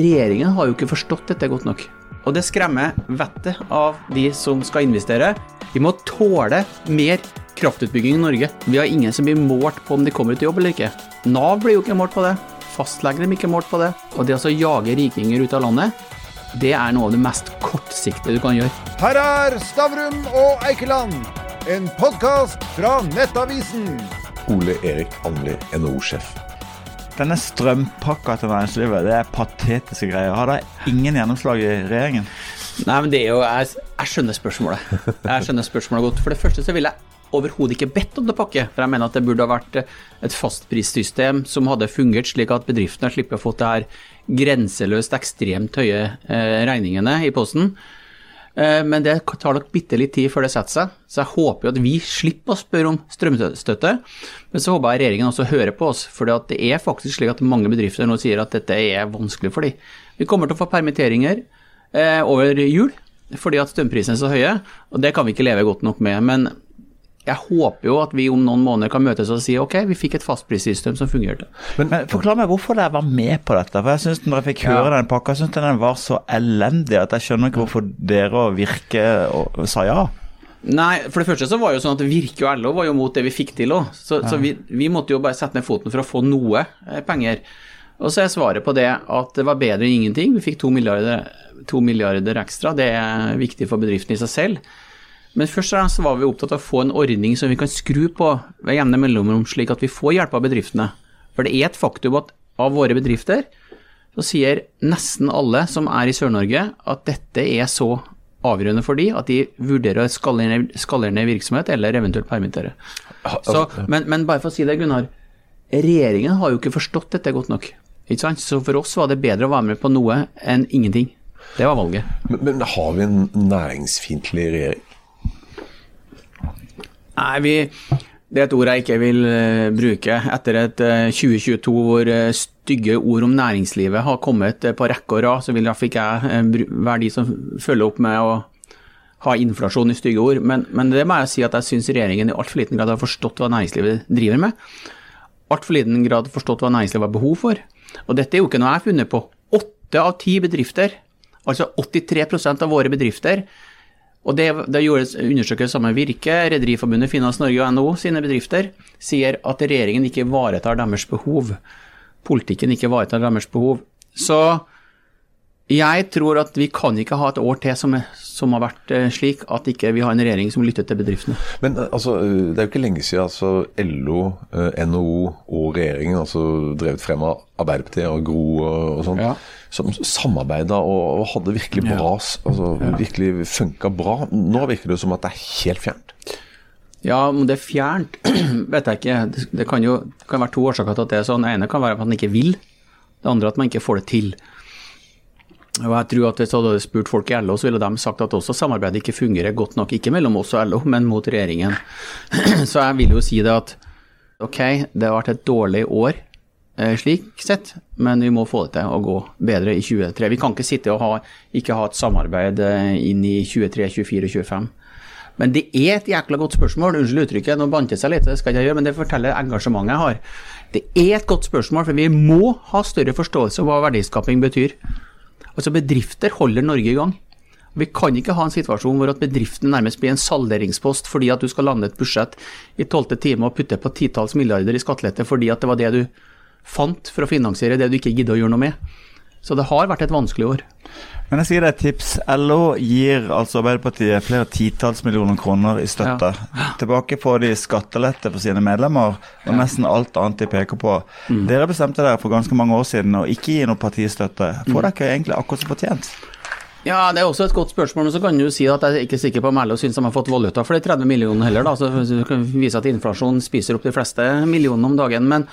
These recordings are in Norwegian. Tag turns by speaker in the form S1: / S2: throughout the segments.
S1: regjeringen har jo ikke forstått dette godt nok. Og det skremmer vettet av de som skal investere. Vi må tåle mer kraftutbygging i Norge. Vi har ingen som blir målt på om de kommer ut i jobb eller ikke. Nav blir jo ikke målt på det. Fastlegger blir ikke målt på det. Og det å jage rikinger ut av landet, det er noe av det mest kortsiktige du kan gjøre.
S2: Her er Stavrum og Eikeland, en podkast fra Nettavisen.
S3: Ole Erik Almli, NHO-sjef.
S4: Denne strømpakka til næringslivet, det er patetiske greier. Har dere ingen gjennomslag i regjeringen?
S1: Nei, men det er jo Jeg, jeg skjønner spørsmålet. Jeg skjønner spørsmålet godt. For det første så vil jeg overhodet ikke bedt om det pakke. For jeg mener at det burde ha vært et fastprissystem som hadde fungert slik at bedriftene slipper å få det her grenseløst ekstremt høye eh, regningene i posten. Eh, men det tar nok bitte litt tid før det setter seg, så jeg håper jo at vi slipper å spørre om strømstøtte. Men så håper jeg regjeringen også hører på oss, for det er faktisk slik at mange bedrifter nå sier at dette er vanskelig for dem. Vi kommer til å få permitteringer eh, over jul fordi at strømprisene er så høye, og det kan vi ikke leve godt nok med. Men jeg håper jo at vi om noen måneder kan møtes og si ok, vi fikk et fastprissystem som fungerte.
S4: Men, men Forklar meg hvorfor dere var med på dette. for jeg synes Når jeg fikk høre ja. den pakka, syns jeg den var så elendig at jeg skjønner ikke hvorfor dere og Virke og, sa ja.
S1: Nei, for det første så var jo sånn at Virke og LO var jo mot det vi fikk til òg. Så, ja. så vi, vi, måtte jo bare sette ned foten for å få noe eh, penger. Og så er svaret på det at det var bedre enn ingenting. Vi fikk to milliarder, to milliarder ekstra. Det er viktig for bedriften i seg selv. Men først og fremst var vi opptatt av å få en ordning som vi kan skru på ved jevne mellomrom, slik at vi får hjelp av bedriftene. For det er et faktum at av våre bedrifter så sier nesten alle som er i Sør-Norge at dette er så avgjørende for de at de vurderer å skalere ned virksomhet eller eventuelt permittere. Så, men, men, bare for å si det, Gunnar. Regjeringen har jo ikke forstått dette godt nok. Ikke sant? Så for oss var det bedre å være med på noe enn ingenting. Det var valget.
S3: Men, men har vi en næringsfiendtlig regjering?
S1: Nei, vi, det er et ord jeg ikke vil uh, bruke. Etter et uh, eh, 2022 hvor uh, stygge ord om næringslivet har kommet på rekke og rad, så vil iallfall ikke jeg være de som følger opp med å ha inflasjon i stygge ord. Men, men det må jeg si at jeg syns regjeringen i altfor liten grad har forstått hva næringslivet driver med. Altfor liten grad har forstått hva næringslivet har behov for. Og dette er jo ikke noe jeg har funnet på. Åtte av ti bedrifter, altså 83% av våre bedrifter, og det, det sammen med Virke, Rederiforbundet, Finans Norge og NHO sine bedrifter, sier at regjeringen ikke ivaretar deres behov. Politikken ikke ivaretar deres behov. Så jeg tror at vi kan ikke ha et år til som, som har vært eh, slik at ikke vi har en regjering som lytter til bedriftene.
S3: Men eh, altså, Det er jo ikke lenge siden altså, LO, eh, NHO og regjeringen altså, drevet frem av Arbeiderpartiet og Gro og, og sånn. Ja som samarbeida og, og, hadde virkelig bra altså. Virkelig funka bra. Nå virker det som at det er helt fjernt.
S1: Ja, om det er fjernt, vet jeg ikke. Det, det kan jo det kan være to årsaker til at det er sånn. Det ene kan være at man ikke vil. Det andre at man ikke får det til. Og jeg tror at Hvis du hadde spurt folk i LO, så ville de sagt at også samarbeidet ikke fungerer godt nok. Ikke mellom oss og LO, men mot regjeringen. Så jeg vil jo si det at ok, det har vært et dårlig år slik sett, men vi må få det til å gå bedre i 2023. Vi kan ikke sitte og ha, ikke ha et samarbeid eh, inn i 23, 24 og 25. Men det er et jækla godt spørsmål. Unnskyld uttrykket, nå bandt det seg litt, det skal jeg gjøre, men det forteller engasjementet jeg har. Det er et godt spørsmål, for vi må ha større forståelse av hva verdiskaping betyr. Altså Bedrifter holder Norge i gang. Vi kan ikke ha en situasjon hvor at bedriften nærmest blir en salderingspost fordi at du skal lande et budsjett i tolvte time og putte på titalls milliarder i skattelette fordi at det var det du fant for å finansiere det du ikke gidder å gjøre noe med. Så det har vært et vanskelig år.
S4: Men jeg sier det er et tips. LO gir altså Arbeiderpartiet flere titalls millioner kroner i støtte. Ja. Tilbake får de skattelette for sine medlemmer og nesten alt annet de peker på. Mm. Dere bestemte dere for ganske mange år siden å ikke gi noe partistøtte. Får mm. dere egentlig akkurat som fortjent?
S1: Ja, Det er også et godt spørsmål, men så kan du si at jeg er ikke sikker på om LO syns de har fått valuta for de 30 millionene heller. da, så Du kan vise at inflasjon spiser opp de fleste millionene om dagen. men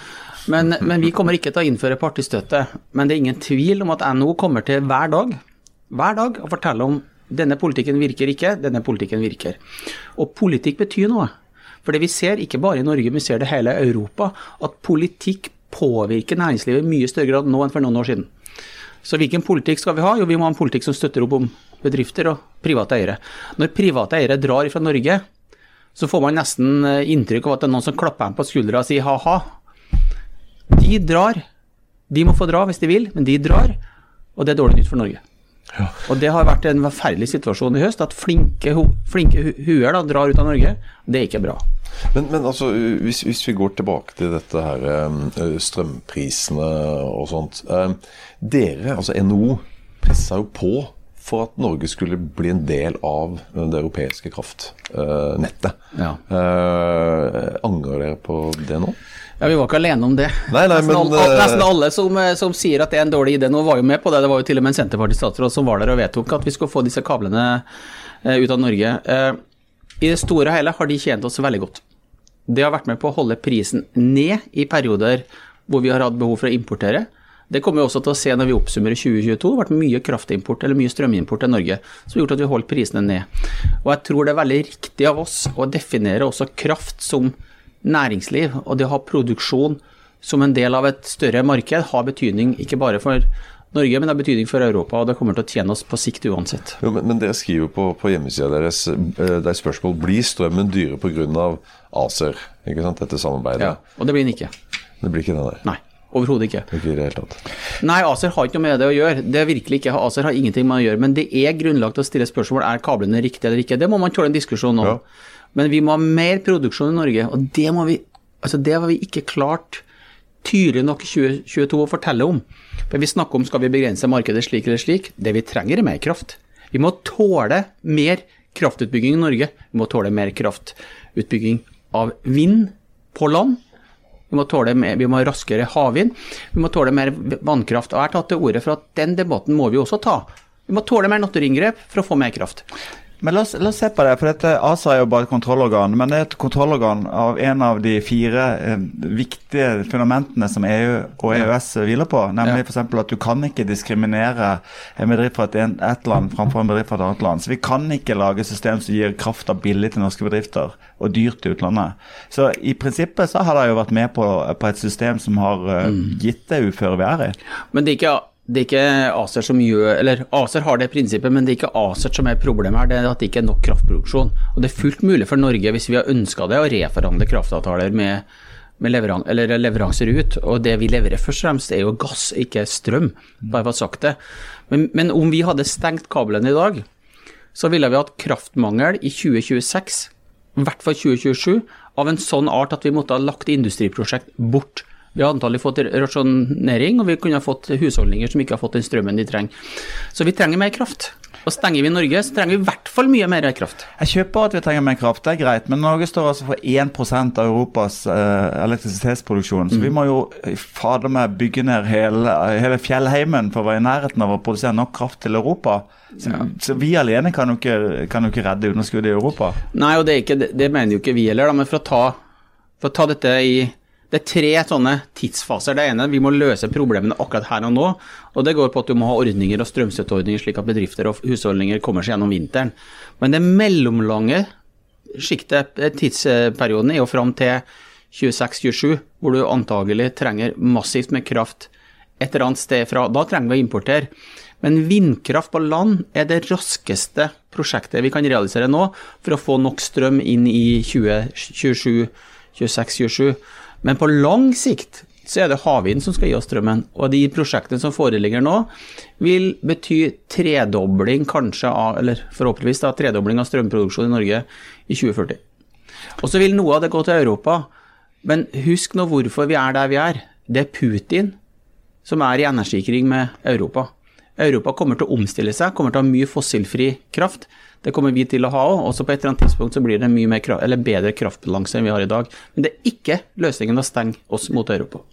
S1: men, men, vi kommer ikke til å innføre partistøtte. Men det er ingen tvil om at NHO kommer til hver dag, hver dag å fortelle om denne politikken virker ikke, denne politikken virker. Og politikk betyr noe. For det vi ser, ikke bare i Norge, vi ser det hele Europa, at politikk påvirker næringslivet i mye større grad nå enn for noen år siden. Så hvilken politikk skal vi ha? Jo, vi må ha en politikk som støtter opp om bedrifter og private eiere. Når private eiere drar fra Norge, så får man nesten inntrykk av at det er noen som klapper dem på skuldra og sier ha-ha, de drar. De må få dra hvis de vil, men de drar. og det er dårlig nytt for Norge. Ja. Og det har vært en forferdelig situasjon i høst, at flinke, flinke huer da, drar ut av Norge. Det er ikke bra.
S3: Men, men altså, hvis, hvis, vi går tilbake til dette her eh, strømprisene og sånt. Eh, dere, altså NHO, pressa jo på for at Norge skulle bli en del av det europeiske kraftnettet. Ja. angrer dere på det nå?
S1: Ja, Vi var ikke alene om det.
S3: Nei, nei,
S1: nesten,
S3: men,
S1: alle, eh, nesten, alle som, eh, som, sier at det er en dårlig idé nå, var jo med på det. Det var jo til og med en Senterparti-statsråd som var der og vedtok at vi skulle få disse kablene eh, ut av Norge. I det store og hele har de tjent oss veldig godt. Det har vært med på å holde prisen ned i perioder hvor vi har hatt behov for å importere. Det kommer vi også til å se når vi oppsummerer 2022. Det har vært mye kraftimport eller mye strømimport til Norge som har gjort at vi holdt prisene ned. Og jeg tror det er veldig riktig av oss å definere også kraft som næringsliv og det å ha produksjon som en del av et større marked har betydning ikke bare for Norge, men det har betydning for Europa, og det kommer til å tjene oss på sikt uansett.
S3: Jo, men, men jeg skriver på, på hjemmesida deres der det er spørsmål blir strømmen dyre pga. ACER, ikke sant, dette samarbeidet?
S1: Ja, og det blir den ikke.
S3: Det blir ikke den der?
S1: Nei. Overhodet ikke.
S3: ikke det hele tatt.
S1: Nei, ACER har ikke noe med det å gjøre. Det er virkelig ikke, ACER har ingenting med det å gjøre. Men det er grunnlag til å stille spørsmål er kablene riktige eller ikke. Det må man tåle en diskusjon om. Ja. Men vi må ha mer produksjon i Norge, og det, vi, altså det har vi ikke klart tydelig nok i 2022 å fortelle om. For Vi snakker om skal vi begrense markedet slik eller slik. Det vi trenger, er mer kraft. Vi må tåle mer kraftutbygging i Norge. Vi må tåle mer kraftutbygging av vind på land. Vi må, tåle mer, vi må ha raskere havvind. Vi må tåle mer vannkraft. Og Jeg har tatt til orde for at den debatten må vi også ta. Vi må tåle mer naturinngrep for å få mer kraft.
S4: Men la oss, la oss, se på det. for dette ASA er jo bare et kontrollorgan. Men det er et kontrollorgan av en av de fire eh, viktige fundamentene som EU og EØS hviler på. Nemlig ja. f.eks. at du kan ikke diskriminere en bedrift fra et, et, land framfor en bedrift fra et annet land. Så vi kan ikke lage system som gir krafta billig til norske bedrifter og dyrt til utlandet. Så i prinsippet så har de jo vært med på, på et system som har uh, gitt det uføret vi er i.
S1: Men det er ikke det er ikke ACER som gjør Eller ACER har det prinsippet, men det er ikke ACER som er problemet her, det er at det ikke er nok kraftproduksjon. Og det er fullt mulig for Norge, hvis vi har ønska det, å reforhandle kraftavtaler med, med leveran leveranser ut. Og det vi leverer først og fremst, er jo gass, ikke strøm, bare for å ha sagt det. Men, men om vi hadde stengt kablene i dag, så ville vi hatt kraftmangel i 2026, i hvert fall 2027, av en sånn art at vi måtte ha lagt industriprosjekt bort vi har antallet fått rasjonering, og vi kunne ha fått husholdninger som ikke har fått den strømmen de trenger. Så vi trenger mer kraft. Og stenger vi Norge, så trenger vi i hvert fall mye mer kraft.
S4: Jeg kjøper at vi trenger mer kraft, det er greit, men Norge står altså for 1% av Europas uh, elektrisitetsproduksjon. Så mm. vi må jo fader meg bygge ned hele, hele, fjellheimen for å være i nærheten av å produsere nok kraft til Europa. Så, ja. så vi alene kan jo ikke, kan jo ikke redde underskuddet i Europa.
S1: Nei, og det, ikke, det, mener jo ikke vi heller, men for å ta, for å ta dette i det er tre sånne tidsfaser. Det ene, vi må løse problemene akkurat her og nå. Og det går på at du må ha ordninger og strømstøtteordninger slik at bedrifter og husholdninger kommer seg gjennom vinteren. Men det mellomlange sjiktet, eh, tidsperioden, er jo fram til 26-27, hvor du antagelig trenger massivt med kraft et eller annet sted fra. Da trenger vi å importere. Men vindkraft på land er det raskeste prosjektet vi kan realisere nå for å få nok strøm inn i 2027, 26-27. Men på lang sikt så er det havvind som skal gi oss strømmen. Og de prosjektene som foreligger nå, vil bety tredobling kanskje av, eller forhåpentligvis da, tredobling av strømproduksjon i Norge i 2040. Og så vil noe av det gå til Europa. Men husk nå hvorfor vi er der vi er. Det er Putin som er i energikrig med Europa. Europa kommer til å omstille seg, kommer til å ha mye fossilfri kraft. Det kommer vi til å ha òg. Også på et eller annet tidspunkt så blir det mye mer, eller bedre kraftbalanse enn vi har i dag. Men det er ikke løsningen å stenge oss mot Europa.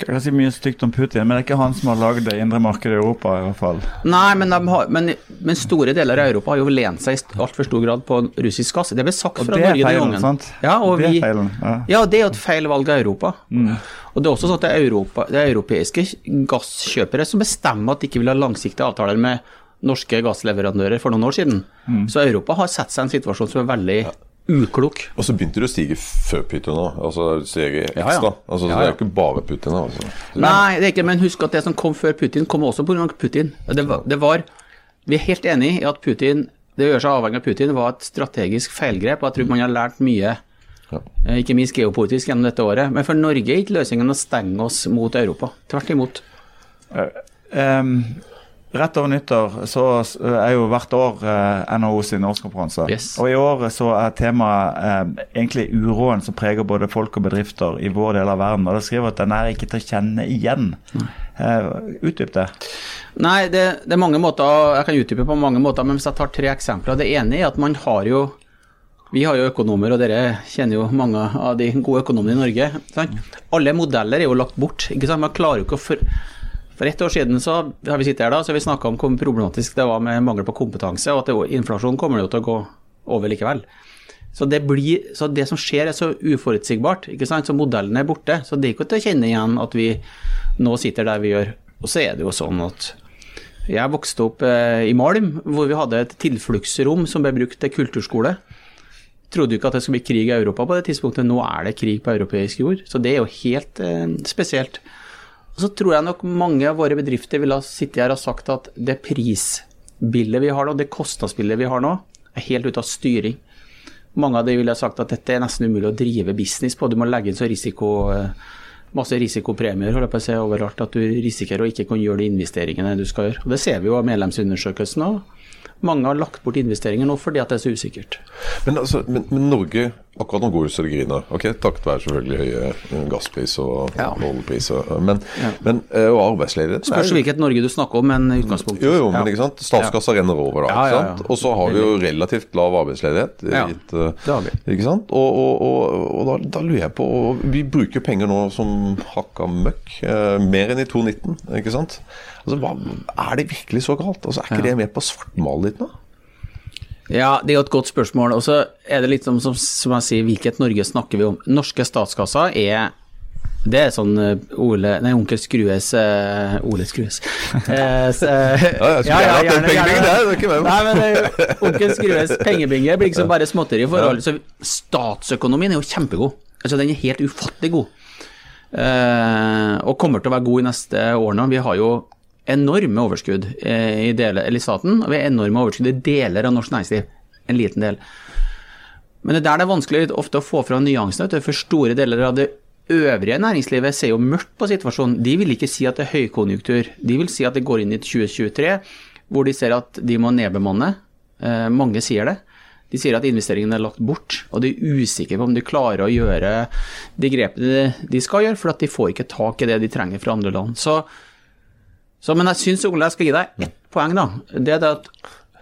S4: Jeg kan si mye stygt om Putin, men det er ikke han som har lagd det indre markedet i Europa, i hvert fall.
S1: Nei, men, har, men, men, store deler av Europa har jo lent seg i altfor stor grad på russisk gass. Det ble sagt fra Norge den gangen. Sant? Ja, og det er feilen. Ja. ja, det er jo et feil valg av Europa. Mm. Og det er også sånn at det er, Europa, det er europeiske gasskjøpere som bestemmer at de ikke vil ha langsiktige avtaler med norske gassleverandører for noen år siden. Mm. Så Europa har sett seg i en situasjon som er veldig ja. uklok.
S3: Og så begynte det å stige før Putin òg, altså stige ekstra. Ja, ja. Altså, det er jo ikke bare Putin. Altså.
S1: Nei, det er ikke, men husk at det som kom før Putin, kom også pga. Putin. Det var, det var, vi er helt enig i at Putin, det å gjøre seg avhengig av Putin var et strategisk feilgrep. og Jeg tror man har lært mye. Ja. ikke minst geopolitisk gjennom dette året. Men for Norge er ikke løsningen å stenge oss mot Europa. Tvert imot. Uh, um,
S4: Rett over nyttår så er jo hvert år eh, NHO sin årskonferanse.
S1: Yes.
S4: Og i år så er temaet eh, egentlig uroen som preger både folk og bedrifter i vår del av verden. Og det skriver at den er ikke til å kjenne igjen. Eh, utdyp det.
S1: Nei, det, det, er mange måter, jeg kan utdype på mange måter, men hvis jeg tar tre eksempler. Det ene er at man har jo vi har jo økonomer, og dere kjenner jo mange av de gode økonomene i Norge. Sant? Alle modeller er jo lagt bort. Man klarer jo ikke å for for ett år siden så har vi sittet her da, så har vi snakka om hvor problematisk det var med mangel på kompetanse, og at inflasjonen kommer jo til å gå over likevel. Så det, blir, så det som skjer er så uforutsigbart, ikke sant? så modellen er borte. Så det er ikke til å kjenne igjen at vi nå sitter der vi gjør. Og så er det jo sånn at jeg vokste opp eh, i Malm, hvor vi hadde et tilfluktsrom som ble brukt til kulturskole. Trodde ikke at det skulle bli krig i Europa på det tidspunktet. Nå er det krig på europeisk jord. Så det er jo helt eh, spesielt. Og så tror jeg nok mange av våre bedrifter ville ha sittet her og sagt at det prisbildet vi har nå, det kostnadsbildet vi har nå, er helt ute av styring. Mange av de ville ha sagt at dette er nesten umulig å drive business på. Du må legge inn så risiko, eh, masse risikopremier holder på å si, overalt at du risikerer å ikke kunne gjøre de investeringene du skal gjøre. Og Det ser vi jo av medlemsundersøkelsen òg. Mange har lagt bort investeringer nå fordi at det er så usikkert.
S3: Men, altså, men, men Norge akkurat nå går det det griner. Ok, Takket være selvfølgelig høye eh, gasspris og ja. oljepris. Men, ja. men, eh, og arbeidsledighet
S1: Spørs hvilket Norge du snakker om, men utgangspunktet.
S3: Jo, jo, men ikke sant? Statskassa ja. renner over da. ikke sant? Og så har vi jo relativt lav arbeidsledighet. Gitt, vi. ikke sant? Og, og, og, og da, da, lurer jeg på Vi bruker penger nå som hakka møkk. Mer enn i 2019, ikke sant? Altså, hva, Er det virkelig så galt? Altså, Er ikke det med på å svartmale litt nå?
S1: Ja, det er jo et godt spørsmål. Og så er det litt som, som, som, jeg sier, hvilket Norge snakker vi om? Norske statskasser er det er sånn eh, Ole Nei, onkel Skrues uh, Ole Skrues.
S3: Uh, så, uh, ja, jeg skulle gjerne hatt den pengebingen der, det er ikke meg.
S1: Nei, men onkel Skrues pengebinge blir liksom bare småtteri i forhold. Så statsøkonomien er jo kjempegod. Altså, den er helt ufattelig god. og kommer til å være god i neste år nå. Vi har jo enorme overskudd eh, i, deler, i staten, og vi har enorme overskudd i deler av norsk næringsliv. En liten del. Men det er der det er vanskelig ofte å få fram nyansene. For store deler av det øvrige næringslivet ser jo mørkt på situasjonen. De vil ikke si at det er høykonjunktur. De vil si at det går inn i 2023 hvor de ser at de må nedbemanne. Eh, mange sier det. De sier at investeringene er lagt bort, og de er usikre på om de klarer å gjøre de grepene de skal gjøre, for at de får ikke tak i det de trenger fra andre land. Så så, men jeg syns, Ole, jeg skal gi deg ett poeng, da. Det er det at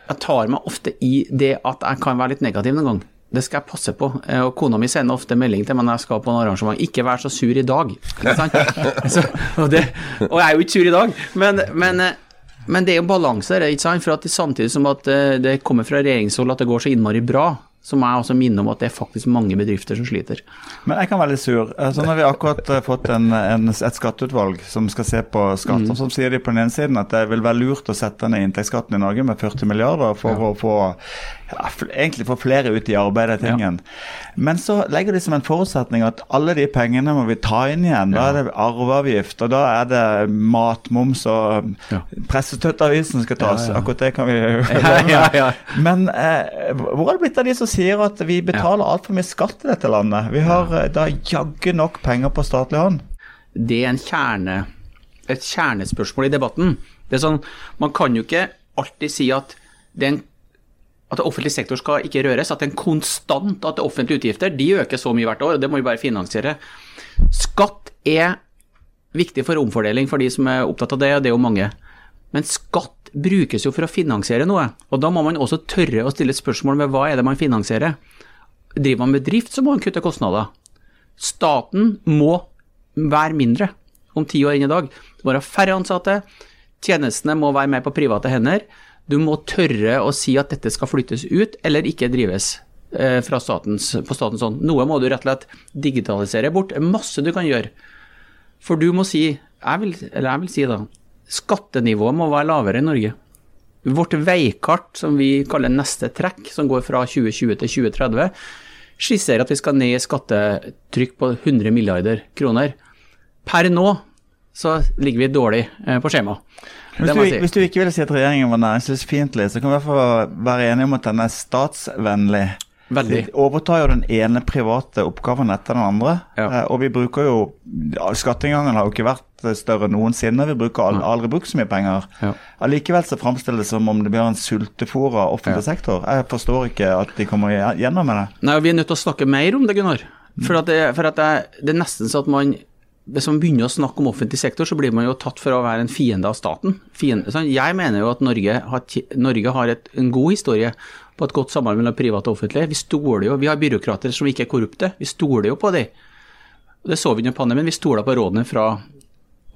S1: jeg tar meg ofte i det at jeg kan være litt negativ noen gang. Det skal jeg passe på. Eh, og kona mi sender ofte melding til meg når jeg skal på en arrangement. 'Ikke vær så sur i dag'. så, og, det, og, jeg er jo ikke sur i dag, men, men, eh, men det er jo balanse der, ikke sant. For at samtidig som at eh, det kommer fra regjeringshold at det går så innmari bra, så må jeg også minne om at det er faktisk mange bedrifter som sliter.
S4: Men jeg kan være litt sur. Så nå har vi akkurat eh, fått en, en, et skatteutvalg som skal se på skatt. Mm. Så sier de på den ene siden at det vil være lurt å sette ned inntektsskatten i Norge med 40 milliarder for ja. å få ja, egentlig få flere ut i arbeid. tingen. Ja. Men så legger de som en forutsetning at alle de pengene må vi ta inn igjen. Da er det arveavgift, og da er det matmoms og ja. pressestøtteavgiften skal tas. Akkurat det kan vi ja, Men eh, hvor er det blitt av de som sier at vi betaler ja. altfor mye skatt i dette landet. Vi har ja. Eh, da jaggu nok penger på statlig hånd.
S1: Det er kjerne, et kjernespørsmål i debatten. Det er sånn, Man kan jo ikke alltid si at den at offentlig sektor skal ikke røres, at det er en konstant at offentlige utgifter de øker så mye hvert år, og det må vi bare finansiere. Skatt er viktig for omfordeling for de som er opptatt av det, og det er jo mange. Men skatt brukes jo for å finansiere noe, og da må man også tørre å stille spørsmål med hva er det man finansierer. Driver man med drift, så må man kutte kostnader. Staten må være mindre om ti år enn i dag. Det må være færre ansatte, tjenestene må være mer på private hender. Du må tørre å si at dette skal flyttes ut, eller ikke drives eh, fra statens, på statens hånd. Noe må du rett og slett digitalisere bort. Masse du kan gjøre. For du må si, jeg vil, eller jeg vil si da, Skattenivået må være lavere i Norge. Vårt veikart, som vi kaller neste trekk, som går fra 2020 til 2030, skisserer at vi skal ned i skattetrykk på 100 milliarder kroner. Per nå så ligger vi dårlig eh, på skjema.
S4: Hvis du, si. hvis du, ikke vil si at regjeringen var næringslivsfiendtlig, så kan vi i hvert fall være enige om at den er statsvennlig.
S1: Veldig.
S4: Vi overtar jo den ene private oppgaven etter den andre.
S1: Ja.
S4: Eh, og vi bruker jo Skatteinngangen har jo ikke vært større noensinne. Vi bruker al aldri brukt så mye penger.
S1: Ja.
S4: Allikevel så framstilles det som om det blir en sultefòra offentlig sektor. Jeg forstår ikke at de kommer gjennom med det.
S1: Nei, og Vi er nødt til å snakke mer om det, Gunnar. For, det, for det er nesten sånn at man hvis man begynner å snakke om offentlig sektor, så blir man jo tatt for å være en fiende av staten. Fiende, sånn. Jeg mener jo at Norge har, Norge har et, en god historie på et godt samarbeid mellom privat og offentlig. Vi stoler jo, vi har byråkrater som ikke er korrupte. Vi stoler jo på dem. Det så vi under pandemien. Vi stoler på rådene fra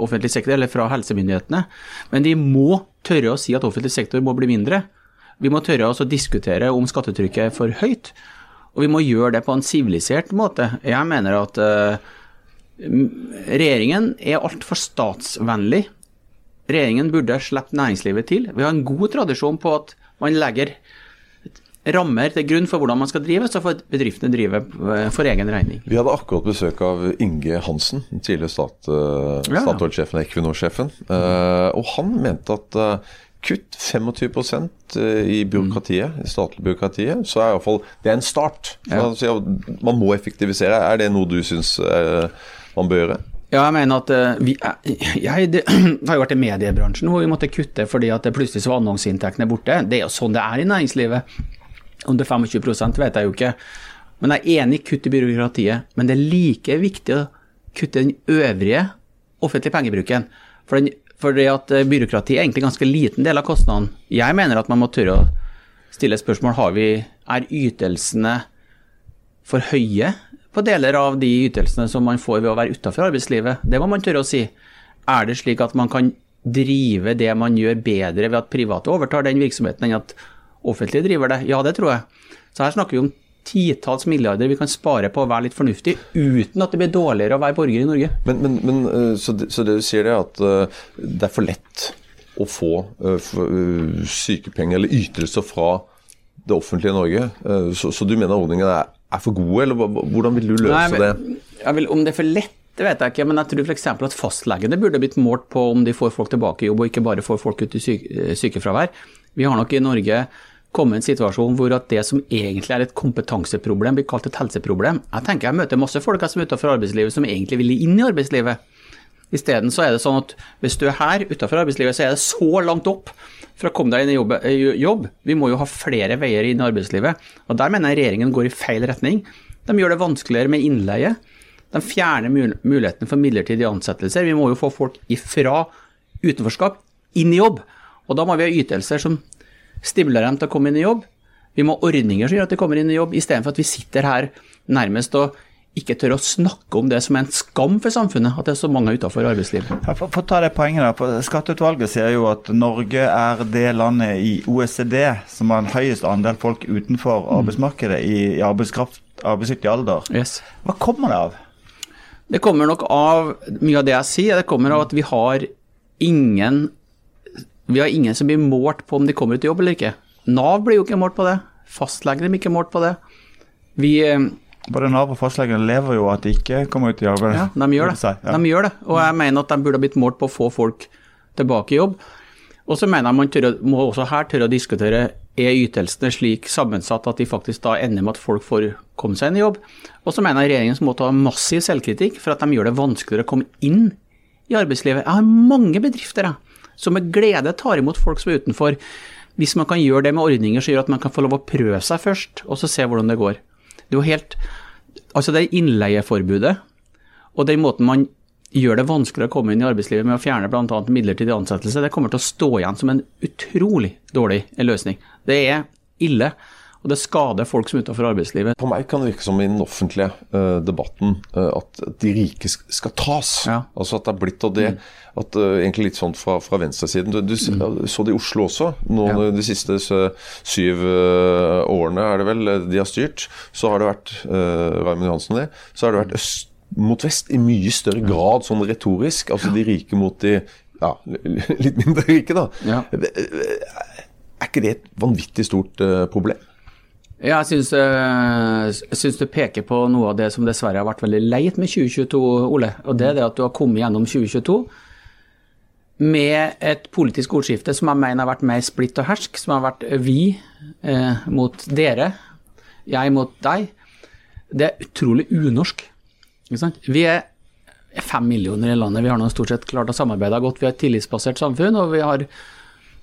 S1: offentlig sektor, eller fra helsemyndighetene. Men de må tørre å si at offentlig sektor må bli mindre. Vi må tørre å diskutere om skattetrykket er for høyt. Og vi må gjøre det på en sivilisert måte. Jeg mener at uh, regjeringen er altfor statsvennlig. Regjeringen burde sluppet næringslivet til. Vi har en god tradisjon på at man legger rammer til grunn for hvordan man skal drive, så får bedriftene drive eh, for egen regning.
S3: Vi hadde akkurat besøk av Inge Hansen, tidligere stat, uh, Statoil-sjefen og Equinor-sjefen. Uh, og han mente at kutt 25 i byråkratiet, i statlig byråkratiet, så er iallfall det er en start. Man må effektivisere. Er det noe du syns man bør gjøre?
S1: Ja, jeg mener at vi, jeg, det, har jo vært i mediebransjen hvor vi måtte kutte fordi at det plutselig så var annonseinntektene borte. Det er jo sånn det er i næringslivet. Om det er 25% vet jeg jo ikke. Men jeg er enig i kutt i byråkratiet. Men det er like viktig å kutte den øvrige offentlige pengebruken. For, den, for det at byråkratiet er egentlig en ganske liten del av kostnaden. Jeg mener at man må tørre å stille spørsmål har vi, er ytelsene for høye på deler av de ytelsene som man får ved å være utenfor arbeidslivet. Det må man tørre å si. Er det slik at man kan drive det man gjør bedre ved at private overtar den virksomheten enn at offentlige driver det? Ja, det tror jeg. Så her snakker vi om titalls milliarder vi kan spare på å være litt fornuftig, uten at det blir dårligere å være borger i Norge.
S3: Men, men, men så, det, så, det, du sier er at det er for lett å få sykepenger eller ytelser fra det offentlige Norge. Så, så du mener ordningen er er for gode, eller hvordan vil du løse Nei, men,
S1: det? Vil, om det er for lett, det vet jeg ikke, men jeg tror f.eks. at fastlegene burde blitt målt på om de får folk tilbake i jobb, og ikke bare får folk ut i syke, sykefravær. Vi har nok i Norge kommet i en situasjon hvor at det som egentlig er et kompetanseproblem, blir kalt et helseproblem. Jeg tenker jeg møter masse folk som er utenfor arbeidslivet som egentlig vil inn i arbeidslivet. Isteden så er det sånn at hvis du er her utenfor arbeidslivet, så er det så langt opp for å komme deg inn i jobb. Vi må jo ha flere veier inn i arbeidslivet. Og Der mener jeg regjeringen går i feil retning. De gjør det vanskeligere med innleie. De fjerner muligheten for midlertidige ansettelser. Vi må jo få folk ifra utenforskap inn i jobb. Og da må vi ha ytelser som stimulerer dem til å komme inn i jobb. Vi må ha ordninger som gjør at de kommer inn i jobb, istedenfor at vi sitter her nærmest og ikke tør å snakke om det som er en skam for samfunnet, at det er så mange utenfor arbeidslivet.
S4: For, for, å ta det poenget da, Skatteutvalget sier jo at Norge er det landet i OECD som har en høyest andel folk utenfor mm. arbeidsmarkedet i, i arbeidsdyktig alder.
S1: Yes.
S4: Hva kommer det av?
S1: Det kommer nok av mye av det jeg sier. Det kommer av at vi har ingen vi har ingen som blir målt på om de kommer ut i jobb eller ikke. Nav blir jo ikke målt på det. Fastlegene blir ikke målt på det. Vi eh,
S4: både Nav og fastlegene lever jo at de ikke kommer ut i arbeid.
S1: Ja, de gjør det. De gjør det. Og jeg mener at de burde ha blitt målt på å få folk tilbake i jobb. Og så mener jeg man tørre, må også her tørre å diskutere er ytelsene slik sammensatt at de faktisk da ender med at folk får komme seg inn i jobb. Og så mener jeg regjeringen må ta massiv selvkritikk for at de gjør det vanskeligere å komme inn i arbeidslivet. Jeg har mange bedrifter jeg, som med glede tar imot folk som er utenfor. Hvis man kan gjøre det med ordninger som gjør at man kan få lov å prøve seg først, og så se hvordan det går. Det er jo helt Altså, det innleieforbudet og den måten man gjør det vanskeligere å komme inn i arbeidslivet med å fjerne bl.a. midlertidig ansettelse, det kommer til å stå igjen som en utrolig dårlig løsning. Det er ille. Og det skader folk som er utenfor arbeidslivet.
S3: På meg kan det virke som i den offentlige uh, debatten uh, at de rike skal tas. Ja. Altså at det er blitt av det. Mm. At uh, Egentlig litt sånn fra, fra venstresiden. Du, du mm. så det i Oslo også. Nå, ja. De siste syv årene er det vel de har styrt. Så har det vært Raymond Johansen det, så har det vært øst mot vest i mye større grad sånn retorisk. Altså de rike mot de ja, litt mindre rike, da. Ja. Er ikke det et vanvittig stort problem?
S1: Ja, jeg syns, øh, syns, du peker på noe av det som dessverre har vært veldig leit med 2022, Ole. Og det er det at du har kommet gjennom 2022 med et politisk ordskifte som jeg mener har vært mer splitt og hersk, som har vært vi eh, mot dere. jeg mot deg, det er utrolig unorsk. Vi er fem millioner i landet, vi har nå stort sett klart å samarbeide godt. Vi har et tillitsbasert samfunn, og vi har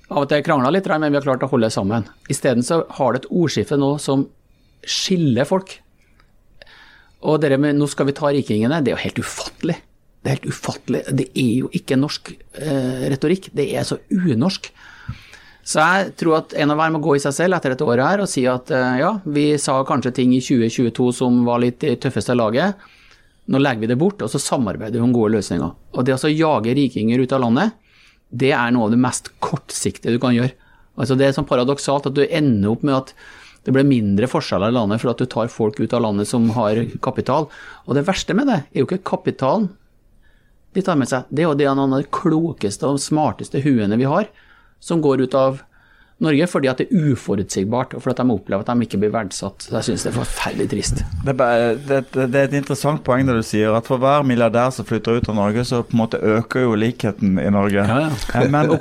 S1: av og til krangla litt, men vi har klart å holde sammen. Isteden så har det et ordskifte nå som skiller folk. Og det med 'nå skal vi ta rikingene', det er jo helt ufattelig. Det er helt ufattelig. Det er jo ikke norsk eh, retorikk. Det er så unorsk. Så jeg tror at en av hver må gå i seg selv etter dette året her og si at eh, ja, vi sa kanskje ting i 2022 som var litt i tøffeste laget. Nå legger vi det bort, og så samarbeider vi om gode løsninger. Og det å jage rikinger ut av landet, det er noe av det mest kortsiktige du kan gjøre. Altså Det er sånn paradoksalt at du ender opp med at det blir mindre forskjeller i landet for at du tar folk ut av landet som har kapital. Og det verste med det er jo ikke kapitalen de tar med seg, det er jo det av de klokeste og smarteste huene vi har, som går ut av Norge fordi at det er uforutsigbart, og fordi at de opplever at de ikke blir verdsatt. Så jeg synes det er forferdelig trist.
S4: Det er, det, det er, et interessant poeng det du sier, at for hver milliardær som flytter ut av Norge, så på en måte øker jo likheten i Norge.
S1: Ja, ja.
S4: Eh, men,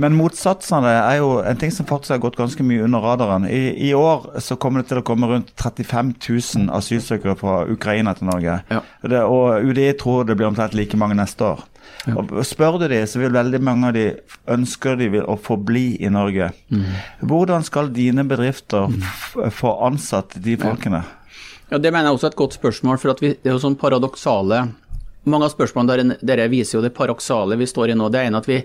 S4: men motsatsene er jo en ting som faktisk har gått ganske mye under radaren. I, I, år så kommer det til å komme rundt 35 000 asylsøkere fra Ukraina til Norge.
S1: Ja.
S4: Det, og UDI tror det blir omtrent like mange neste år. Og Spør du de, så vil veldig mange av de ønsker de vil å få bli i Norge. Mm. Hvordan skal dine bedrifter få ansatt de folkene?
S1: Ja, Det mener jeg også er et godt spørsmål. for vi, det er jo sånn paradoksale Mange av spørsmålene der, dere viser jo det paradoksale vi står i nå. Det ene at vi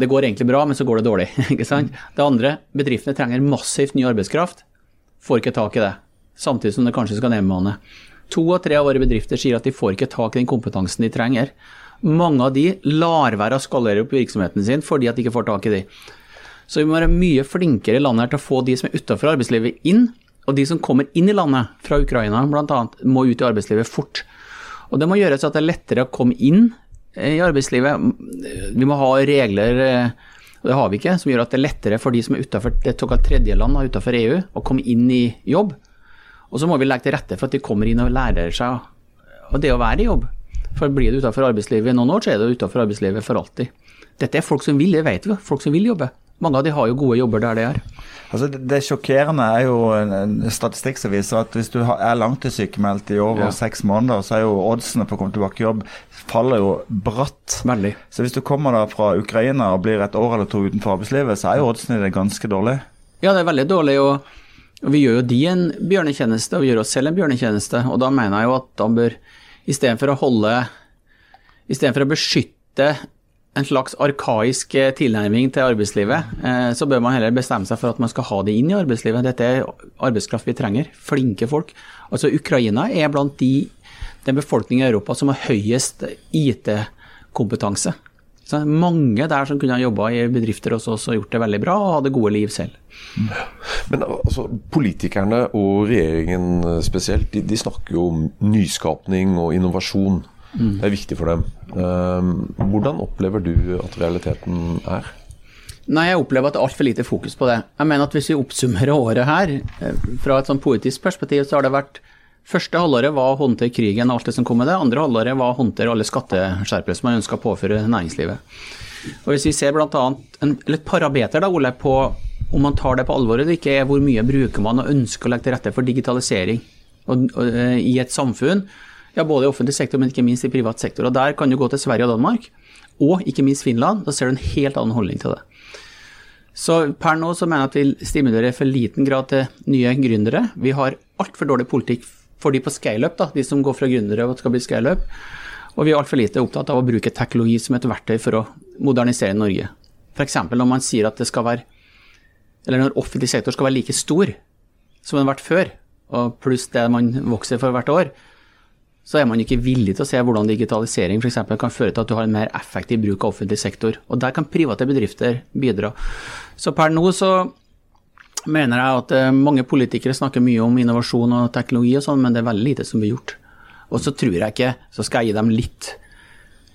S1: det går egentlig bra, men så går det dårlig. ikke sant? Det andre, bedriftene trenger massivt ny arbeidskraft. Får ikke tak i det. Samtidig som det kanskje skal nedbemanne. To av tre av våre bedrifter sier at de får ikke tak i den kompetansen de trenger. Mange av de lar være å skalere opp virksomheten sin fordi at de ikke får tak i de. Så vi må være mye flinkere i landet her til å få de som er utenfor arbeidslivet inn, og de som kommer inn i landet fra Ukraina bl.a. må ut i arbeidslivet fort. Og Det må gjøres at det er lettere å komme inn i arbeidslivet. Vi må ha regler, og det har vi ikke, som gjør at det er lettere for de som er utenfor det såkalt tredjeland utenfor EU, å komme inn i jobb. Og så må vi legge til rette for at de kommer inn og lærer seg og det å være i jobb. For blir du utenfor arbeidslivet i noen år, så er du utenfor arbeidslivet for alltid. Dette er folk som vil, det vet vi, folk som vil jobbe. Mange av de har jo gode jobber der det er.
S4: Altså det, det sjokkerende er jo en statistikk som viser at hvis du er langtidssykemeldt i over ja. seks måneder, så er jo oddsene på å komme tilbake i jobb faller jo bratt.
S1: Veldig.
S4: Så hvis du kommer da fra Ukraina og blir et år eller to utenfor arbeidslivet, så er jo oddsene dine ganske dårlige.
S1: Ja, det er veldig dårlig. og vi gjør jo de en bjørnetjeneste, og vi gjør oss selv en bjørnetjeneste. Og da mener jeg jo at da bør istedenfor å holde Istedenfor å beskytte en slags arkaisk eh, tilnærming til arbeidslivet, eh, så bør man heller bestemme seg for at man skal ha det inn i arbeidslivet. Dette er arbeidskraft vi trenger. Flinke folk. Altså Ukraina er blant de, den befolkningen i Europa som har høyest IT-kompetanse. Så mange der som kunne ha jobba i bedrifter hos oss og gjort det veldig bra og hadde gode liv selv.
S3: Men altså, politikerne og regjeringen spesielt, de, de snakker jo om nyskapning og innovasjon. Mm. Det er viktig for dem. Ehm, hvordan opplever du at realiteten er?
S1: Nei, Jeg opplever at det er altfor lite fokus på det. Jeg mener at Hvis vi oppsummerer året her, eh, fra et sånn politisk perspektiv, så har det vært Første halvåret var å håndtere krigen og alt det som kom med det. Andre halvåret var å håndtere alle skatteskjerpelser man ønska å påføre næringslivet. Og Hvis vi ser blant annet en, eller et parameter da, Ole, på om man tar det på alvor eller ikke, er hvor mye bruker man og ønsker å legge til rette for digitalisering og, og, eh, i et samfunn. Ja, Både i offentlig sektor, men ikke minst i privat sektor. Og Der kan du gå til Sverige og Danmark, og ikke minst Finland. Da ser du en helt annen holdning til det. Så per nå så mener jeg at vi stimulerer for liten grad til nye gründere. Vi har altfor dårlig politikk for de på scaleup, de som går fra gründere og skal bli scaleup. Og vi er altfor lite opptatt av å bruke teknologi som et verktøy for å modernisere Norge. F.eks. når man sier at det skal være eller når offentlig sektor skal være like stor som den har vært før, og pluss det man vokser for hvert år, så er man ikke villig til å se hvordan digitalisering f.eks. kan føre til at du har en mer effektiv bruk av offentlig sektor. Og der kan private bedrifter bidra. Så per nå så mener jeg at eh, mange politikere snakker mye om innovasjon og teknologi og sånn, men det er veldig lite som blir gjort. Og så tror jeg ikke, så skal jeg gi dem litt,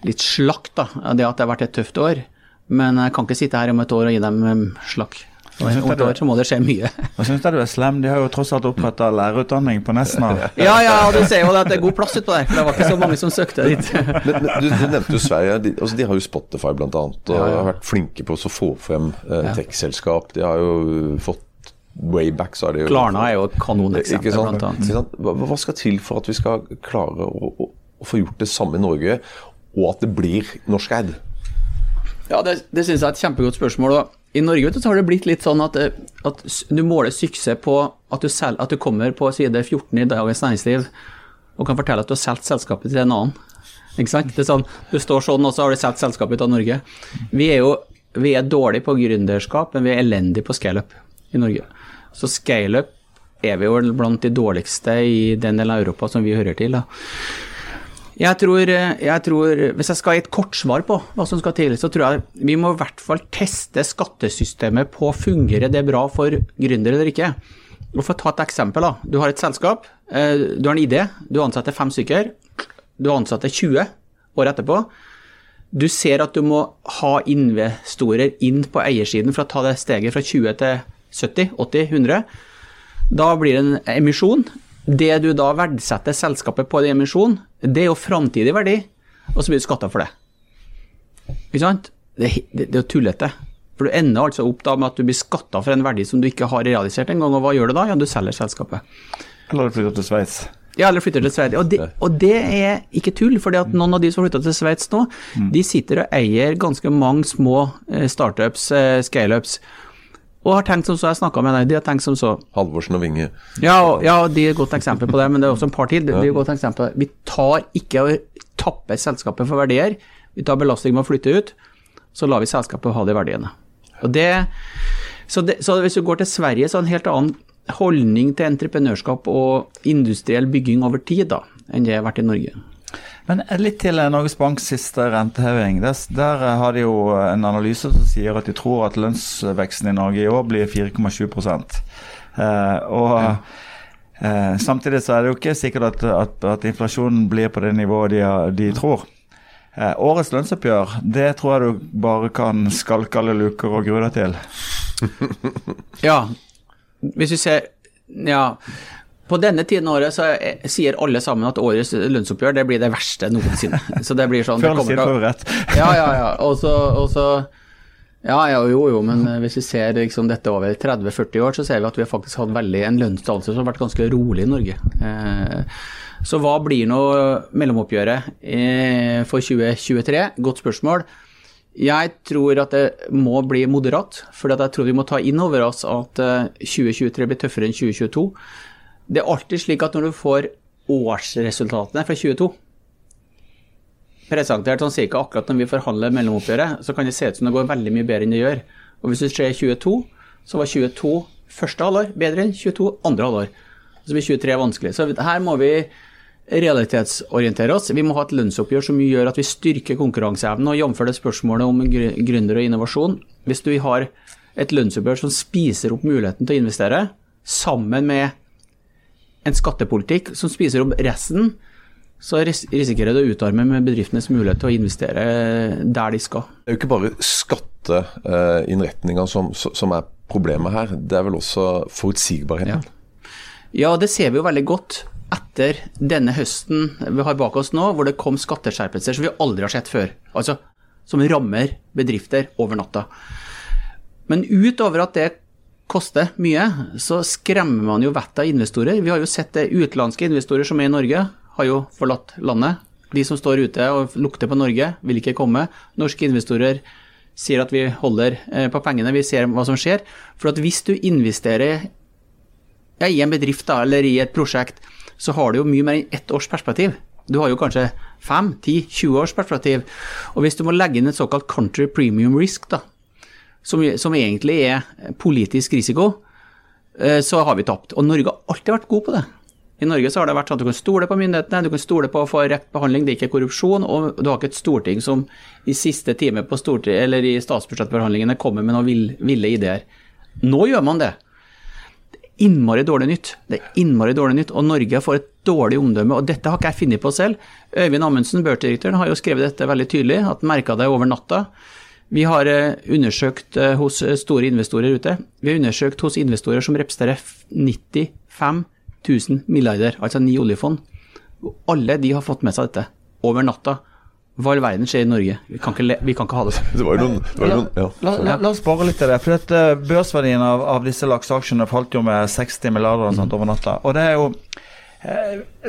S1: litt slakt da, det at det har vært et tøft år. Men jeg kan ikke sitte her om et år og gi dem eh, slakk. Og om et så må det skje mye.
S4: Hva syns du er slem? De har jo tross alt oppretta lærerutdanning på Nesna.
S1: ja, ja, du ser jo at det er god plass utpå der. For det var ikke så mange som søkte dit.
S3: men, men, du, du, nevnte jo Sverige. De, altså, de har jo Spotify bl.a. Og ja, ja. har vært flinke på å få frem eh, tech-selskap. De har jo fått way back så er det jo
S1: Klarna er jo et kanoneksempel, annet.
S3: Hva, hva, skal til for at vi skal klare å, å, å, få gjort det samme i Norge, og at det blir norskeid?
S1: Ja, det, det syns jeg er et kjempegodt spørsmål. og i Norge så har det blitt litt sånn at, at du måler suksess på at du, selv, at du, kommer på side 14 i Dagens Næringsliv og kan fortelle at du har solgt selskapet til en annen. Ikke sant? Det er sånn, Du står sånn, og så har du solgt selskapet ut av Norge. Vi er jo vi er dårlige på gründerskap, men vi er elendige på scaleup i Norge. Så scaleup er vi jo blant de dårligste i den delen av Europa som vi hører til. da. Jeg tror, jeg tror, Hvis jeg skal gi et kort svar på hva som skal til, så tror jeg vi må i hvert fall teste skattesystemet på fungerer det bra for gründere eller ikke. Og For å ta et eksempel. da, Du har et selskap, eh, du har en idé, du ansetter fem stykker. Du ansetter 20 år etterpå. Du ser at du må ha investorer inn på eiersiden for å ta det steget fra 20 til 70, 80, 100. Da blir det en emisjon. Det du da verdsetter selskapet på i emisjon, det er jo framtidig verdi, og så blir du skatta for det. Ikke sant? Det, det, det er jo tullete. For du ender altså opp da med at du blir skatta for en verdi som du ikke har realisert engang, og hva gjør du da? Ja, du selger selskapet.
S4: Eller flytter til Sveits.
S1: Ja, eller flytter til Sveits. Og, og, det er ikke tull, for noen av de som flytta til Sveits nå, mm. de sitter og eier ganske mange små eh, startups, eh, scaleups. Og har tenkt som så, jeg snakka med deg, de har tenkt som så
S3: Halvorsen og Vinge.
S1: Ja, ja, de er et godt eksempel på det, men det er også en par til. De er et godt eksempel. Vi tar ikke og tapper selskapet for verdier. Vi tar belastning med å flytte ut, så lar vi selskapet ha de verdiene. Og det, så, det, så hvis du går til Sverige, så er det en helt annen holdning til entreprenørskap og industriell bygging over tid da, enn det har vært i Norge.
S4: Men litt til Norges Banks siste renteheving. Der, der, har de jo en analyse som sier at de tror at lønnsveksten i Norge i år blir 4,7 eh, Og eh, samtidig så er det jo ikke sikkert at, at, at inflasjonen blir på det nivået de, de tror. Eh, årets lønnsoppgjør, det tror jeg du bare kan skalke alle luker og grue deg til.
S1: ja, hvis vi ser Ja. På denne tiden av året så sier alle sammen at årets lønnsoppgjør det blir det verste noensinne. Så det blir sånn
S4: Før eller forberedt.
S1: ja, ja, ja. Og så ja, ja, jo, jo, men hvis vi ser liksom dette over 30-40 år, så ser vi at vi har faktisk hatt veldig en lønnsdannelse som har vært ganske rolig i Norge. Eh, så hva blir nå mellomoppgjøret eh, for 2023? Godt spørsmål. Jeg tror at det må bli moderat, for jeg tror vi må ta inn over oss at 2023 eh, blir tøffere enn 2022. Det er alltid slik at når du får årsresultatene fra 2022 presentert sånn cirka akkurat når vi forhandler mellomoppgjøret, så kan det se ut som det går veldig mye bedre enn det gjør. Og hvis du ser 22, så var 22 første halvår bedre enn 22 andre halvår. Så blir 23 vanskelig. Så her må vi realitetsorientere oss. Vi må ha et lønnsoppgjør som gjør at vi styrker konkurranseevnen. Og jf. det spørsmålet om gründere og innovasjon. Hvis du har et lønnsoppgjør som spiser opp muligheten til å investere, sammen med en skattepolitikk som spiser opp resten, så risikerer du å utarme med bedriftenes mulighet til å investere der de skal.
S3: Det er jo ikke bare skatteinnretninga som, som, er problemet her, det er vel også forutsigbarheten?
S1: Ja. ja, det ser vi jo veldig godt etter denne høsten vi har bak oss nå, hvor det kom skatteskjerpelser som vi aldri har sett før. Altså som rammer bedrifter over natta. Men utover at det koster mye, så skremmer man jo vettet av investorer. Vi har jo sett det utenlandske investorer som er i Norge, har jo forlatt landet. De som står ute og lukter på Norge, vil ikke komme. Norske investorer sier at vi holder eh, på pengene, vi ser hva som skjer. For at hvis du investerer i en bedrift da, eller i et prosjekt, så har du jo mye mer enn ett års perspektiv. Du har jo kanskje 5-10-20 års perspektiv. Og hvis du må legge inn et såkalt country premium risk, da, som, som egentlig er politisk risiko, eh, så har vi tapt. Og Norge har alltid vært god på det. I Norge så har det vært sånn at du kan stole på myndighetene, du kan stole på å få rett behandling, det er ikke korrupsjon, og du har ikke et storting som i siste time på eller i statsbudsjettforhandlingene kommer med noen ville ideer. Nå gjør man det innmari dårlig nytt. Det er innmari dårlig nytt, og Norge får et dårlig omdømme. og Dette har ikke jeg funnet på selv. Øyvind Amundsen, børsdirektøren, har jo skrevet dette veldig tydelig, at merka det over natta. Vi har eh, undersøkt eh, hos eh, store investorer ute. Vi har undersøkt hos investorer som representerer 95 000 milliarder, altså ni oljefond. Alle de har fått med seg dette over natta. Hva i all verden skjer i Norge? Vi kan ikke, vi kan ikke ha det sånn.
S3: Det var jo noen, det var jo noen ja.
S4: La, la, la oss spare litt til det. for at, Børsverdien av, av disse lakseaksjene falt jo med 60 milliarder og sånt over natta. og det er jo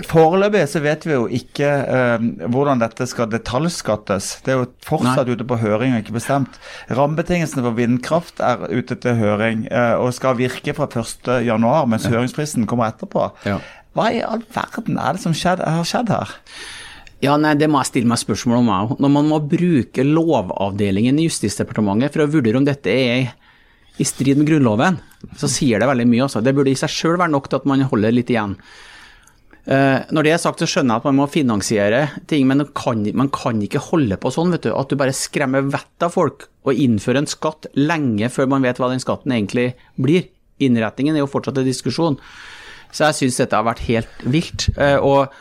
S4: foreløpig så vet vi jo ikke eh, hvordan dette skal detaljskattes. Det er jo fortsatt Nei. ute på høring og ikke bestemt. Rammebetingelsene for vindkraft er ute til høring eh, og skal virke fra 1.1, mens høringsfristen kommer etterpå. Ja. Hva i all verden er det som skjedd, har skjedd her?
S1: Ja, nei, Det må jeg stille meg spørsmål om. Jeg. Når man må bruke Lovavdelingen i Justisdepartementet for å vurdere om dette er i strid med Grunnloven, så sier det veldig mye. Også. Det burde i seg sjøl være nok til at man holder litt igjen. Eh, når det er sagt, så skjønner jeg at man må finansiere ting, men man kan, man kan ikke holde på sånn. vet du, At du bare skremmer vettet av folk og innfører en skatt lenge før man vet hva den skatten egentlig blir. Innretningen er jo fortsatt en diskusjon. Så jeg syns dette har vært helt vilt. Eh, og,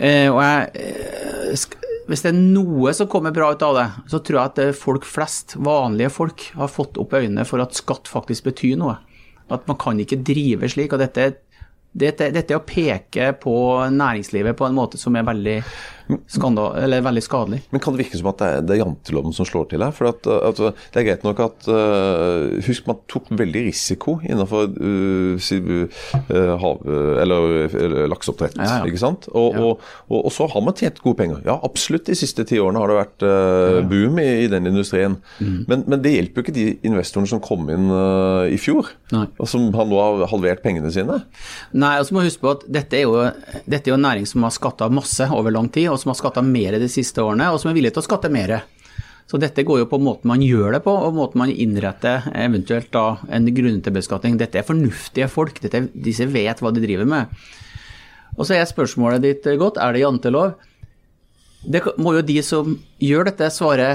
S1: eh, og jeg, hvis det er noe som kommer bra ut av det, så tror jeg at folk flest, vanlige folk, har fått opp øynene for at skatt faktisk betyr noe. At man kan ikke drive slik. og dette er dette, dette, å peke på næringslivet på en måte som er veldig skandal, eller veldig skadelig.
S3: Men kan det virke som at det er, det er janteloven som slår til her? For at, at Det er greit nok at uh, Husk, man tok veldig risiko innenfor uh, uh, hav, eller lakseoppdrett. Ja, ja. ikke sant? Og, ja. og, og, og, så har man tjent gode penger. Ja, absolutt. De siste ti årene har det vært boom i, i, den industrien. Mm. Men, men, det hjelper jo ikke de investorene som kom inn i fjor, Nei. og som har nå har halvert pengene sine.
S1: Nei, og så må huske på at dette er jo, dette er jo en næring som har skatta masse over lang tid. og som har skatta mer de siste årene, og som er villige til å skatte mer. Så dette går jo på måten man gjør det på, og måten man innretter eventuelt da en grunntilbeskatning. Dette er fornuftige folk, dette, disse vet hva de driver med. Og så er spørsmålet ditt godt, er det jantelov? Det må jo de som gjør dette, svare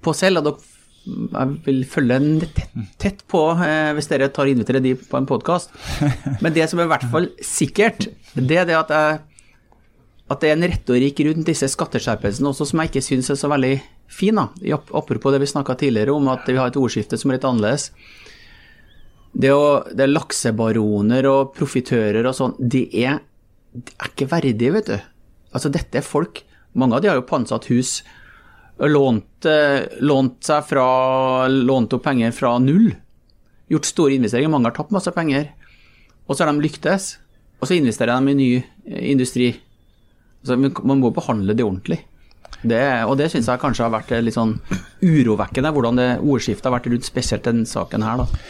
S1: på selv. og jeg vil følge tett, tett på eh, hvis dere tar inviterer de på en podkast. Men det som er i hvert fall sikkert, det er det at jeg at det er en retorikk rundt disse skatteskjerpelsene også som jeg ikke syns er så veldig fin. da. Apropos det vi snakka tidligere om, at vi har et ordskifte som er litt annerledes. Det, å, det er laksebaroner og profitører og sånn, de, det er ikke verdige, vet du. Altså, dette er folk Mange av de har jo pantsatt hus lånt, eh, lånt seg fra Lånt opp penger fra null. Gjort store investeringer. Mange har tapt masse penger. Og så har de lyktes. Og så investerer de i ny eh, industri så man må behandle det ordentlig. Det, og det syns jeg kanskje har vært litt sånn urovekkende, hvordan det ordskiftet har vært rundt spesielt den saken her. da.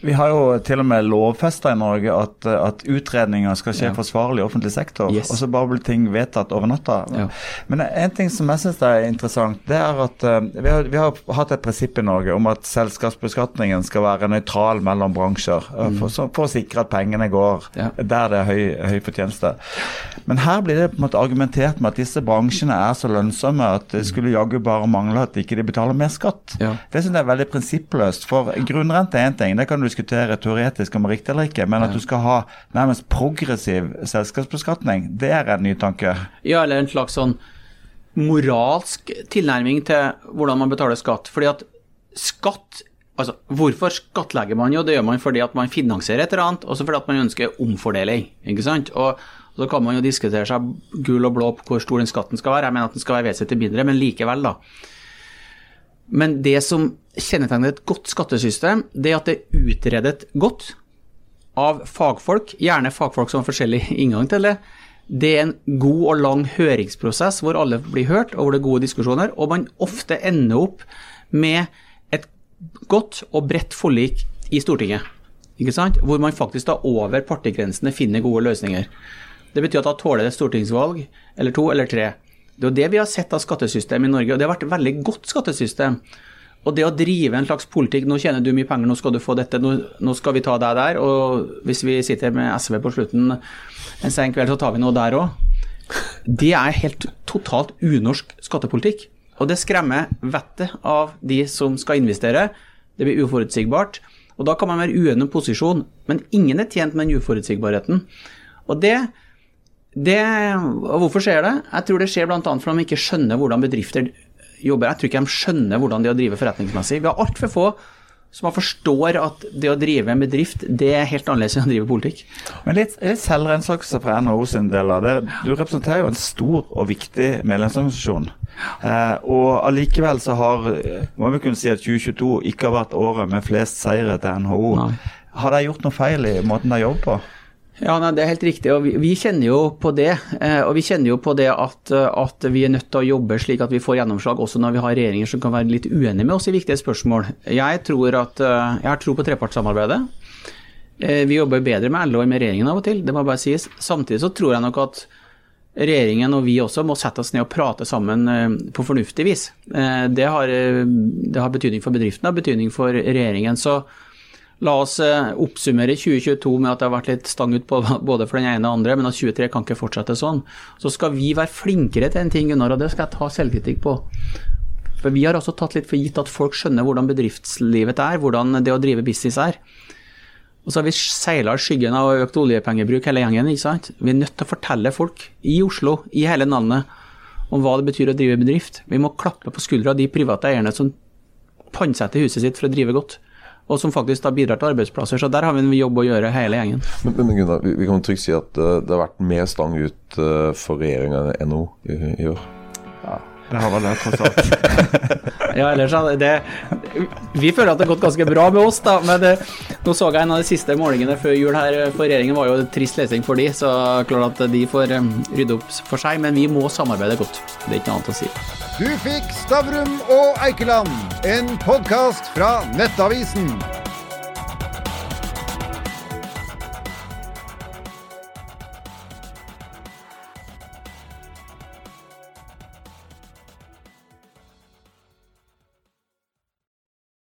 S4: Vi har jo til og med lovfesta i Norge at, at, utredninger skal skje ja. forsvarlig i offentlig sektor. Yes. Og så bare blir ting vedtatt over natta. Ja. Men en ting som jeg syns er interessant, det er at uh, vi, har, vi, har, hatt et prinsipp i Norge om at selskapsbeskatningen skal være nøytral mellom bransjer. Uh, for, så, for, å sikre at pengene går ja. der det er høy, høy fortjeneste. Men her blir det på en måte argumentert med at disse bransjene er så lønnsomme at det skulle jaggu bare mangle at de ikke betaler mer skatt. Det syns jeg er veldig prinsippløst. For grunnrente er én ting. det kan du diskutere teoretisk om det er riktig eller ikke, men at du skal ha nærmest progressiv selskapsbeskatning, det er en ny tanke.
S1: Ja, eller en slags sånn moralsk tilnærming til hvordan man betaler skatt. Fordi at skatt Altså, Hvorfor skattlegger man jo? Det gjør man fordi at man finansierer et eller annet, og så fordi at man ønsker omfordeling. ikke sant? Og Så kan man jo diskutere seg gul og blå på hvor stor den skatten skal være. Jeg mener at den skal være vesentlig mindre, men likevel, da. Men det som kjennetegner et godt skattesystem, det er at det er utredet godt av fagfolk, gjerne fagfolk som har forskjellig inngang til det. Det er en god og lang høringsprosess hvor alle blir hørt, og hvor det er gode diskusjoner, og man ofte ender opp med et godt og bredt forlik i Stortinget. Ikke sant? Hvor man faktisk da over partigrensene finner gode løsninger. Det betyr at da tåler det stortingsvalg, eller to eller tre. Det er jo det vi har sett av skattesystemet i Norge, og det har vært et veldig godt skattesystem. Og det å drive en slags politikk Nå tjener du mye penger, nå skal du få dette, nå, nå skal vi ta deg der. Og hvis vi sitter med SV på slutten en sen kveld, så tar vi noe der òg. Det er helt totalt unorsk skattepolitikk. Og det skremmer vettet av de som skal investere. Det blir uforutsigbart. Og da kan man være uenig om posisjon, men ingen er tjent med den uforutsigbarheten. Og det det, og hvorfor skjer det? Jeg tror det skjer bl.a. fordi de ikke skjønner hvordan bedrifter jobber. Jeg tror ikke de skjønner hvordan de driver forretningsmessig. Vi har altfor få som forstår at det å drive en bedrift, det er helt annerledes enn å drive politikk.
S4: Men litt, litt selvransakelse fra NHO sin del av det. Du representerer jo en stor og viktig medlemsorganisasjon. Eh, og allikevel så har må vi kunne si at 2022 ikke har vært året med flest seire til NHO. Nei. Har de gjort noe feil i måten de jobber på?
S1: Ja, nei, Det er helt riktig. og vi, vi, kjenner jo på det. Eh, og vi kjenner jo på det at, at, vi er nødt til å jobbe slik at vi får gjennomslag også når vi har regjeringer som kan være litt uenige med oss i viktige spørsmål. Jeg, tror at, eh, jeg har tro på trepartssamarbeidet. Eh, vi jobber bedre med LO enn med regjeringen av og til, det må bare sies. Samtidig så tror jeg nok at regjeringen og vi også må sette oss ned og prate sammen på fornuftig vis. Det har, det har betydning for bedriften og betydning for regjeringen. så La oss eh, oppsummere 2022 med at det har vært litt stang ut på både for den ene og andre, men at 23 kan ikke fortsette sånn. Så skal vi være flinkere til en ting, Gunnar, og det skal jeg ta selvkritikk på. For vi har også tatt litt for gitt at folk skjønner hvordan bedriftslivet er, hvordan det å drive business er. Og så har vi seila i skyggen av økt oljepengebruk hele gjengen. ikke sant? Vi er nødt til å fortelle folk i Oslo, i hele landet, om hva det betyr å drive bedrift. Vi må klappe på skuldra de private eierne som pantsetter huset sitt for å drive godt og som faktisk da bidrar til arbeidsplasser. Så der har vi en jobb å gjøre, hele gjengen.
S3: Men, men Gunnar, vi, vi, kan trygt si at uh, det har vært mer stang ut uh, for regjeringa enn NHO i, i, år.
S4: Ja, det har vel det, tross alt.
S1: ja, ellers det, Vi føler at det har gått ganske bra med oss, da. Men det, nå så jeg en av de siste målingene før jul her for regjeringen var jo trist lesing for de, så klart at de får um, rydde opp for seg. Men vi må samarbeide godt. Det er ikke noe annet å si.
S2: Du fikk Stavrum og Eikeland, en podkast fra Nettavisen.